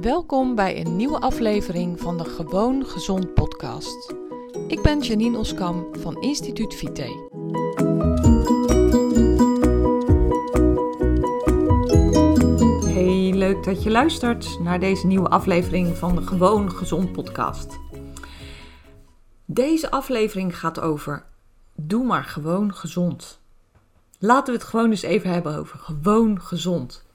Welkom bij een nieuwe aflevering van de Gewoon Gezond podcast. Ik ben Janine Oskam van Instituut Vite. Hey, leuk dat je luistert naar deze nieuwe aflevering van de Gewoon Gezond podcast. Deze aflevering gaat over doe maar gewoon gezond. Laten we het gewoon eens even hebben over gewoon gezond.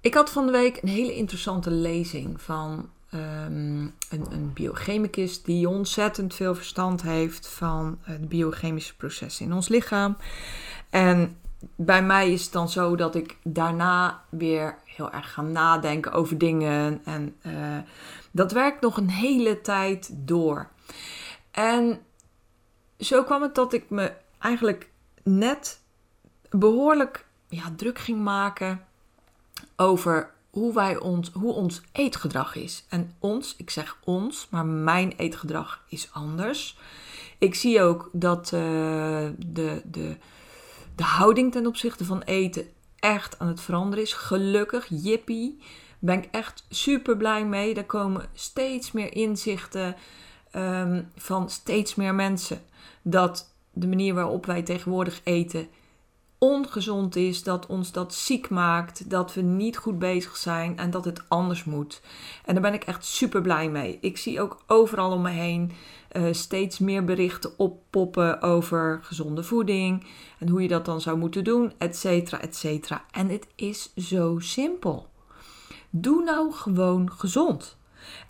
Ik had van de week een hele interessante lezing van ehm, een, een biochemicus die ontzettend veel verstand heeft van de biochemische processen in ons lichaam. En bij mij is het dan zo dat ik daarna weer heel erg ga nadenken over dingen. En uh, dat werkt nog een hele tijd door. En zo kwam het dat ik me eigenlijk net behoorlijk ja, druk ging maken over hoe, wij ons, hoe ons eetgedrag is. En ons, ik zeg ons, maar mijn eetgedrag is anders. Ik zie ook dat uh, de, de, de houding ten opzichte van eten echt aan het veranderen is. Gelukkig, jippie, ben ik echt super blij mee. Er komen steeds meer inzichten um, van steeds meer mensen. Dat de manier waarop wij tegenwoordig eten ongezond is, dat ons dat ziek maakt, dat we niet goed bezig zijn en dat het anders moet. En daar ben ik echt super blij mee. Ik zie ook overal om me heen uh, steeds meer berichten oppoppen over gezonde voeding en hoe je dat dan zou moeten doen, et cetera, et cetera. En het is zo simpel. Doe nou gewoon gezond.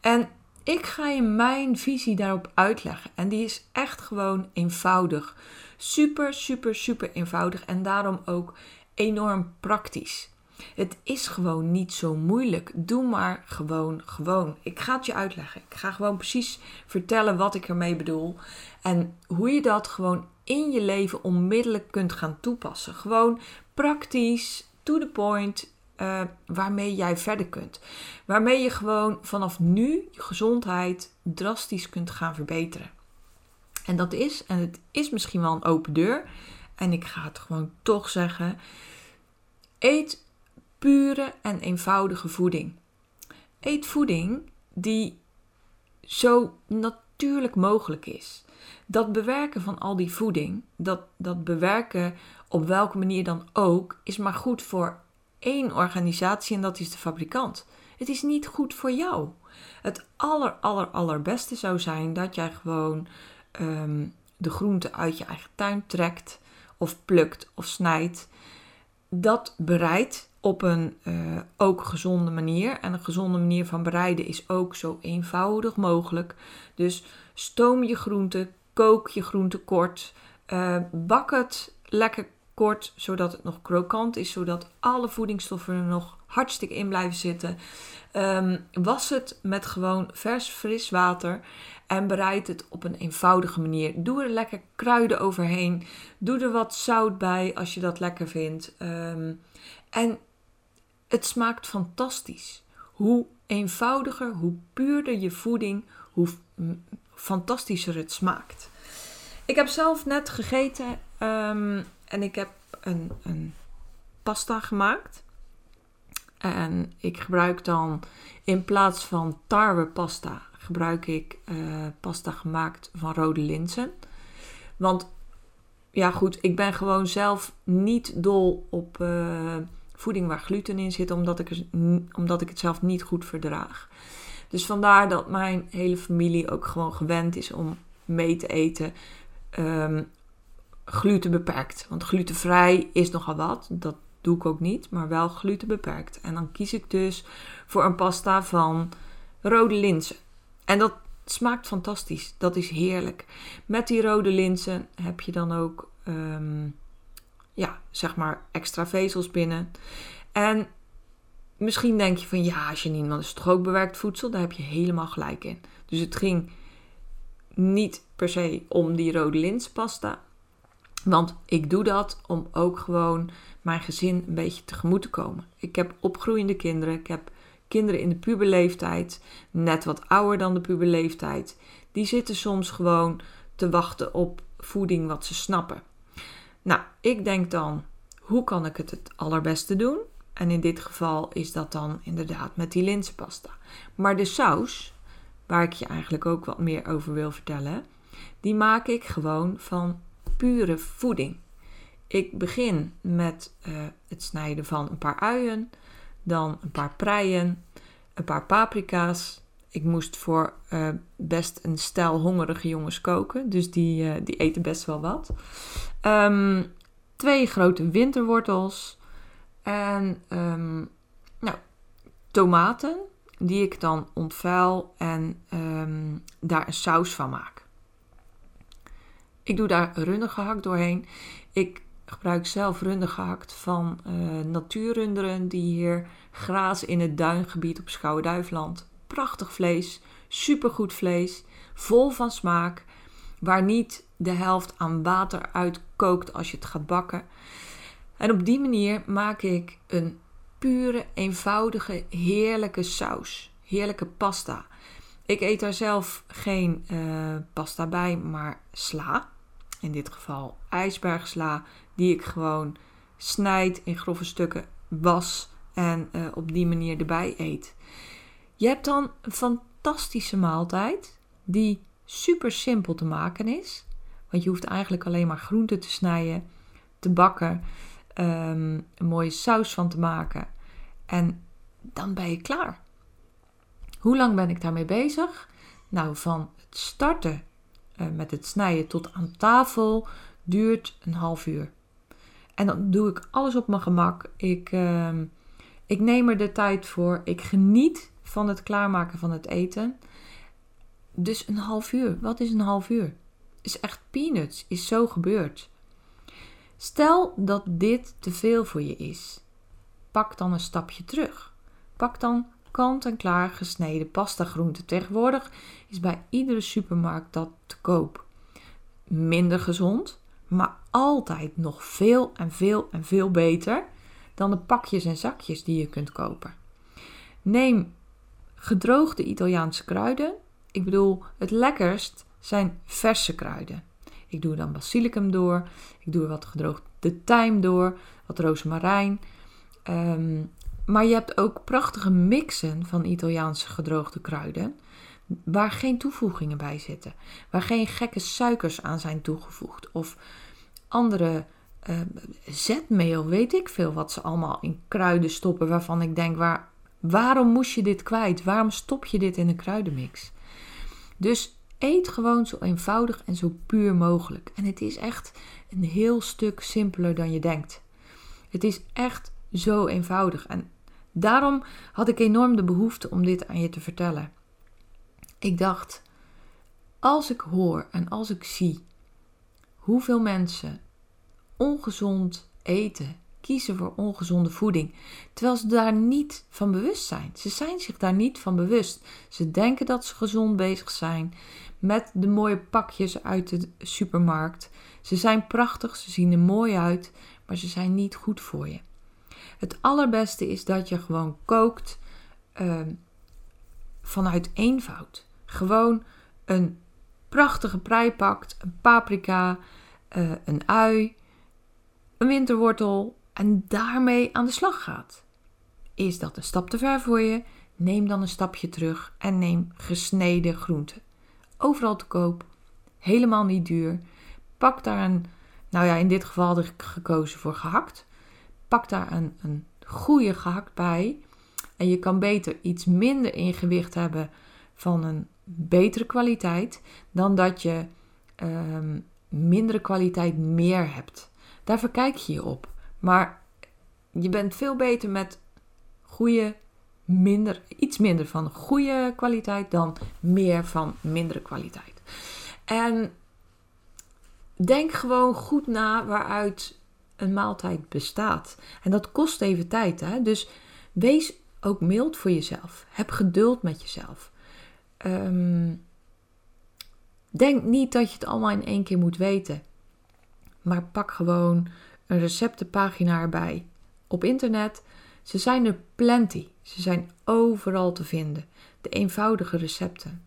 En ik ga je mijn visie daarop uitleggen. En die is echt gewoon eenvoudig. Super, super, super eenvoudig en daarom ook enorm praktisch. Het is gewoon niet zo moeilijk. Doe maar gewoon, gewoon. Ik ga het je uitleggen. Ik ga gewoon precies vertellen wat ik ermee bedoel. En hoe je dat gewoon in je leven onmiddellijk kunt gaan toepassen. Gewoon praktisch, to the point, uh, waarmee jij verder kunt. Waarmee je gewoon vanaf nu je gezondheid drastisch kunt gaan verbeteren. En dat is, en het is misschien wel een open deur, en ik ga het gewoon toch zeggen: eet pure en eenvoudige voeding. Eet voeding die zo natuurlijk mogelijk is. Dat bewerken van al die voeding, dat, dat bewerken op welke manier dan ook, is maar goed voor één organisatie en dat is de fabrikant. Het is niet goed voor jou. Het aller, aller, allerbeste zou zijn dat jij gewoon Ehm, de groente uit je eigen tuin trekt, of plukt of snijdt. Dat bereidt op een uh, ook gezonde manier. En een gezonde manier van bereiden is ook zo eenvoudig mogelijk. Dus stoom je groente, kook je groente kort, uh, bak het lekker kort, zodat het nog krokant is, zodat alle voedingsstoffen er nog hartstikke in blijven zitten. Um, was het met gewoon vers, fris water en bereid het op een eenvoudige manier. Doe er lekker kruiden overheen. Doe er wat zout bij als je dat lekker vindt. Um, en het smaakt fantastisch. Hoe eenvoudiger, hoe puurder je voeding, hoe fantastischer het smaakt. Ik heb zelf net gegeten um, en ik heb een, een pasta gemaakt. En ik gebruik dan in plaats van tarwepasta gebruik ik uh, pasta gemaakt van rode linzen. Want ja, goed, ik ben gewoon zelf niet dol op uh, voeding waar gluten in zit, omdat ik, omdat ik het zelf niet goed verdraag. Dus vandaar dat mijn hele familie ook gewoon gewend is om mee te eten. Um, gluten beperkt. Want glutenvrij is nogal wat. Dat doe ik ook niet, maar wel gluten beperkt. En dan kies ik dus voor een pasta van rode linzen. En dat smaakt fantastisch. Dat is heerlijk. Met die rode linzen heb je dan ook, um, ja, zeg maar extra vezels binnen. En misschien denk je van, ja, Janine, dat is toch ook bewerkt voedsel? Daar heb je helemaal gelijk in. Dus het ging niet per se om die rode linspasta. Want ik doe dat om ook gewoon mijn gezin een beetje tegemoet te komen. Ik heb opgroeiende kinderen. Ik heb kinderen in de puberleeftijd, net wat ouder dan de puberleeftijd, die zitten soms gewoon te wachten op voeding wat ze snappen. Nou, ik denk dan, hoe kan ik het het allerbeste doen? En in dit geval is dat dan inderdaad met die linzenpasta. Maar de saus, waar ik je eigenlijk ook wat meer over wil vertellen, die maak ik gewoon van pure voeding. Ik begin met uh, het snijden van een paar uien, dan een paar preien, een paar paprika's. Ik moest voor uh, best een stel hongerige jongens koken, dus die, uh, die eten best wel wat. Um, twee grote winterwortels en um, nou, tomaten die ik dan ontvuil en um, daar een saus van maak. Ik doe daar runde gehakt doorheen. Ik gebruik zelf runde gehakt van uh, natuurrunderen die hier grazen in het duingebied op Schouwen-Duiveland. Prachtig vlees, supergoed vlees, vol van smaak, waar niet de helft aan water uitkookt als je het gaat bakken. En op die manier maak ik een pure, eenvoudige, heerlijke saus. Heerlijke pasta. Ik eet daar zelf geen uh, pasta bij, maar sla. In dit geval ijsbergsla, die ik gewoon snijd in grove stukken, was en uh, op die manier erbij eet. Je hebt dan een fantastische maaltijd die super simpel te maken is. Want je hoeft eigenlijk alleen maar groenten te snijden, te bakken, um, een mooie saus van te maken. En dan ben je klaar. Hoe lang ben ik daarmee bezig? Nou, van het starten met het snijden tot aan tafel duurt een half uur. En dan doe ik alles op mijn gemak. Ik, uh, ik neem er de tijd voor. Ik geniet van het klaarmaken van het eten. Dus een half uur. Wat is een half uur? Is echt peanuts. Is zo gebeurd. Stel dat dit te veel voor je is. Pak dan een stapje terug. Pak dan kant-en-klaar gesneden pasta groenten. Tegenwoordig is bij iedere supermarkt dat te koop. Minder gezond, maar altijd nog veel en veel en veel beter dan de pakjes en zakjes die je kunt kopen. Neem gedroogde Italiaanse kruiden. Ik bedoel, het lekkerst zijn verse kruiden. Ik doe dan basilicum door. Ik doe wat gedroogde tijm door. Wat rozemarijn. Um, maar je hebt ook prachtige mixen van Italiaanse gedroogde kruiden. Waar geen toevoegingen bij zitten. Waar geen gekke suikers aan zijn toegevoegd. Of andere uh, zetmeel, weet ik veel wat ze allemaal in kruiden stoppen. Waarvan ik denk, waar, waarom moest je dit kwijt? Waarom stop je dit in een kruidenmix? Dus eet gewoon zo eenvoudig en zo puur mogelijk. En het is echt een heel stuk simpeler dan je denkt. Het is echt zo eenvoudig. En Daarom had ik enorm de behoefte om dit aan je te vertellen. Ik dacht, als ik hoor en als ik zie hoeveel mensen ongezond eten, kiezen voor ongezonde voeding, terwijl ze daar niet van bewust zijn. Ze zijn zich daar niet van bewust. Ze denken dat ze gezond bezig zijn met de mooie pakjes uit de supermarkt. Ze zijn prachtig, ze zien er mooi uit, maar ze zijn niet goed voor je. Het allerbeste is dat je gewoon kookt uh, vanuit eenvoud. Gewoon een prachtige prei pakt, een paprika, uh, een ui, een winterwortel en daarmee aan de slag gaat. Is dat een stap te ver voor je? Neem dan een stapje terug en neem gesneden groenten. Overal te koop, helemaal niet duur. Pak daar een, nou ja, in dit geval had ik gekozen voor gehakt pak daar een, een goede gehakt bij. En je kan beter iets minder in gewicht hebben van een betere kwaliteit dan dat je um, mindere kwaliteit meer hebt. Daar verkijk je je op. Maar je bent veel beter met goede, minder, iets minder van goede kwaliteit dan meer van mindere kwaliteit. En denk gewoon goed na waaruit een maaltijd bestaat. En dat kost even tijd. Hè? Dus wees ook mild voor jezelf. Heb geduld met jezelf. Ehm, denk niet dat je het allemaal in één keer moet weten. Maar pak gewoon een receptenpagina erbij. Op internet. Ze zijn er plenty. Ze zijn overal te vinden. De eenvoudige recepten.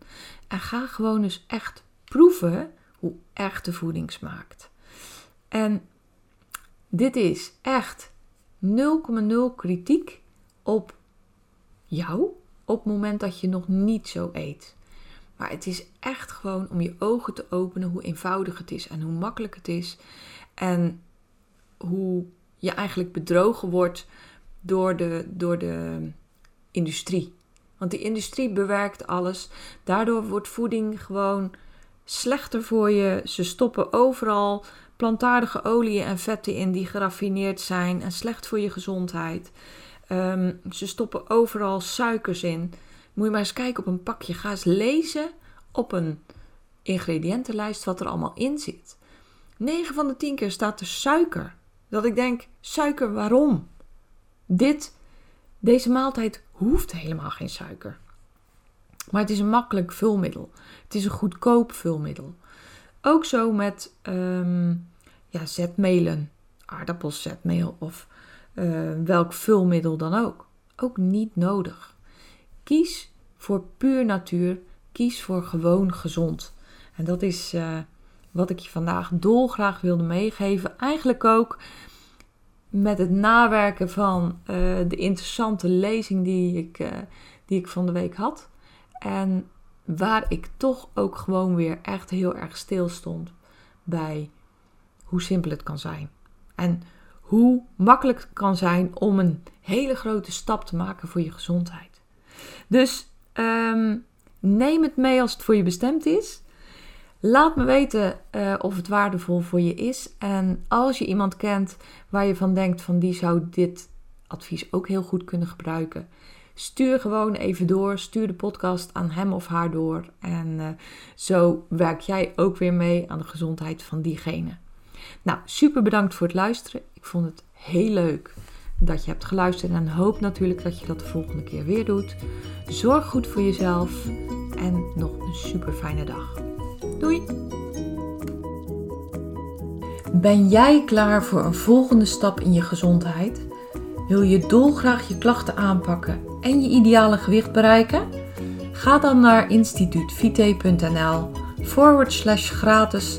En ga gewoon eens echt proeven hoe echte voeding smaakt. En dit is echt 0,0 kritiek op jou op het moment dat je nog niet zo eet. Maar het is echt gewoon om je ogen te openen hoe eenvoudig het is en hoe makkelijk het is. En hoe je eigenlijk bedrogen wordt door de, door de industrie. Want die industrie bewerkt alles. Daardoor wordt voeding gewoon slechter voor je. Ze stoppen overal plantaardige oliën en vetten in die geraffineerd zijn en slecht voor je gezondheid. Ehm, ze stoppen overal suikers in. Moet je maar eens kijken op een pakje. Ga eens lezen op een ingrediëntenlijst wat er allemaal in zit. 9 van de 10 keer staat er suiker. Dat ik denk, suiker waarom? Dit, deze maaltijd hoeft helemaal geen suiker. Maar het is een makkelijk vulmiddel. Het is een goedkoop vulmiddel. Ook zo met um, ja, zetmelen, aardappelzetmeel of uh, welk vulmiddel dan ook. Ook niet nodig. Kies voor puur natuur. Kies voor gewoon gezond. En dat is uh, wat ik je vandaag dolgraag wilde meegeven. Eigenlijk ook met het nawerken van uh, de interessante lezing die ik, die ik van de week had. En waar ik toch ook gewoon weer echt heel erg stil stond bij hoe simpel het kan zijn. En hoe makkelijk het kan zijn om een hele grote stap te maken voor je gezondheid. Dus um, neem het mee als het voor je bestemd is. Laat me weten uh, of het waardevol voor je is. En als je iemand kent waar je van denkt van die zou dit advies ook heel goed kunnen gebruiken. Stuur gewoon even door. Stuur de podcast aan hem of haar door. En uh, zo werk jij ook weer mee aan de gezondheid van diegene. Nou, super bedankt voor het luisteren. Ik vond het heel leuk dat je hebt geluisterd en hoop natuurlijk dat je dat de volgende keer weer doet. Zorg goed voor jezelf en nog een super fijne dag. Doei! Ben jij klaar voor een volgende stap in je gezondheid? Wil je dolgraag je klachten aanpakken en je ideale gewicht bereiken? Ga dan naar instituutvite.nl forward slash gratis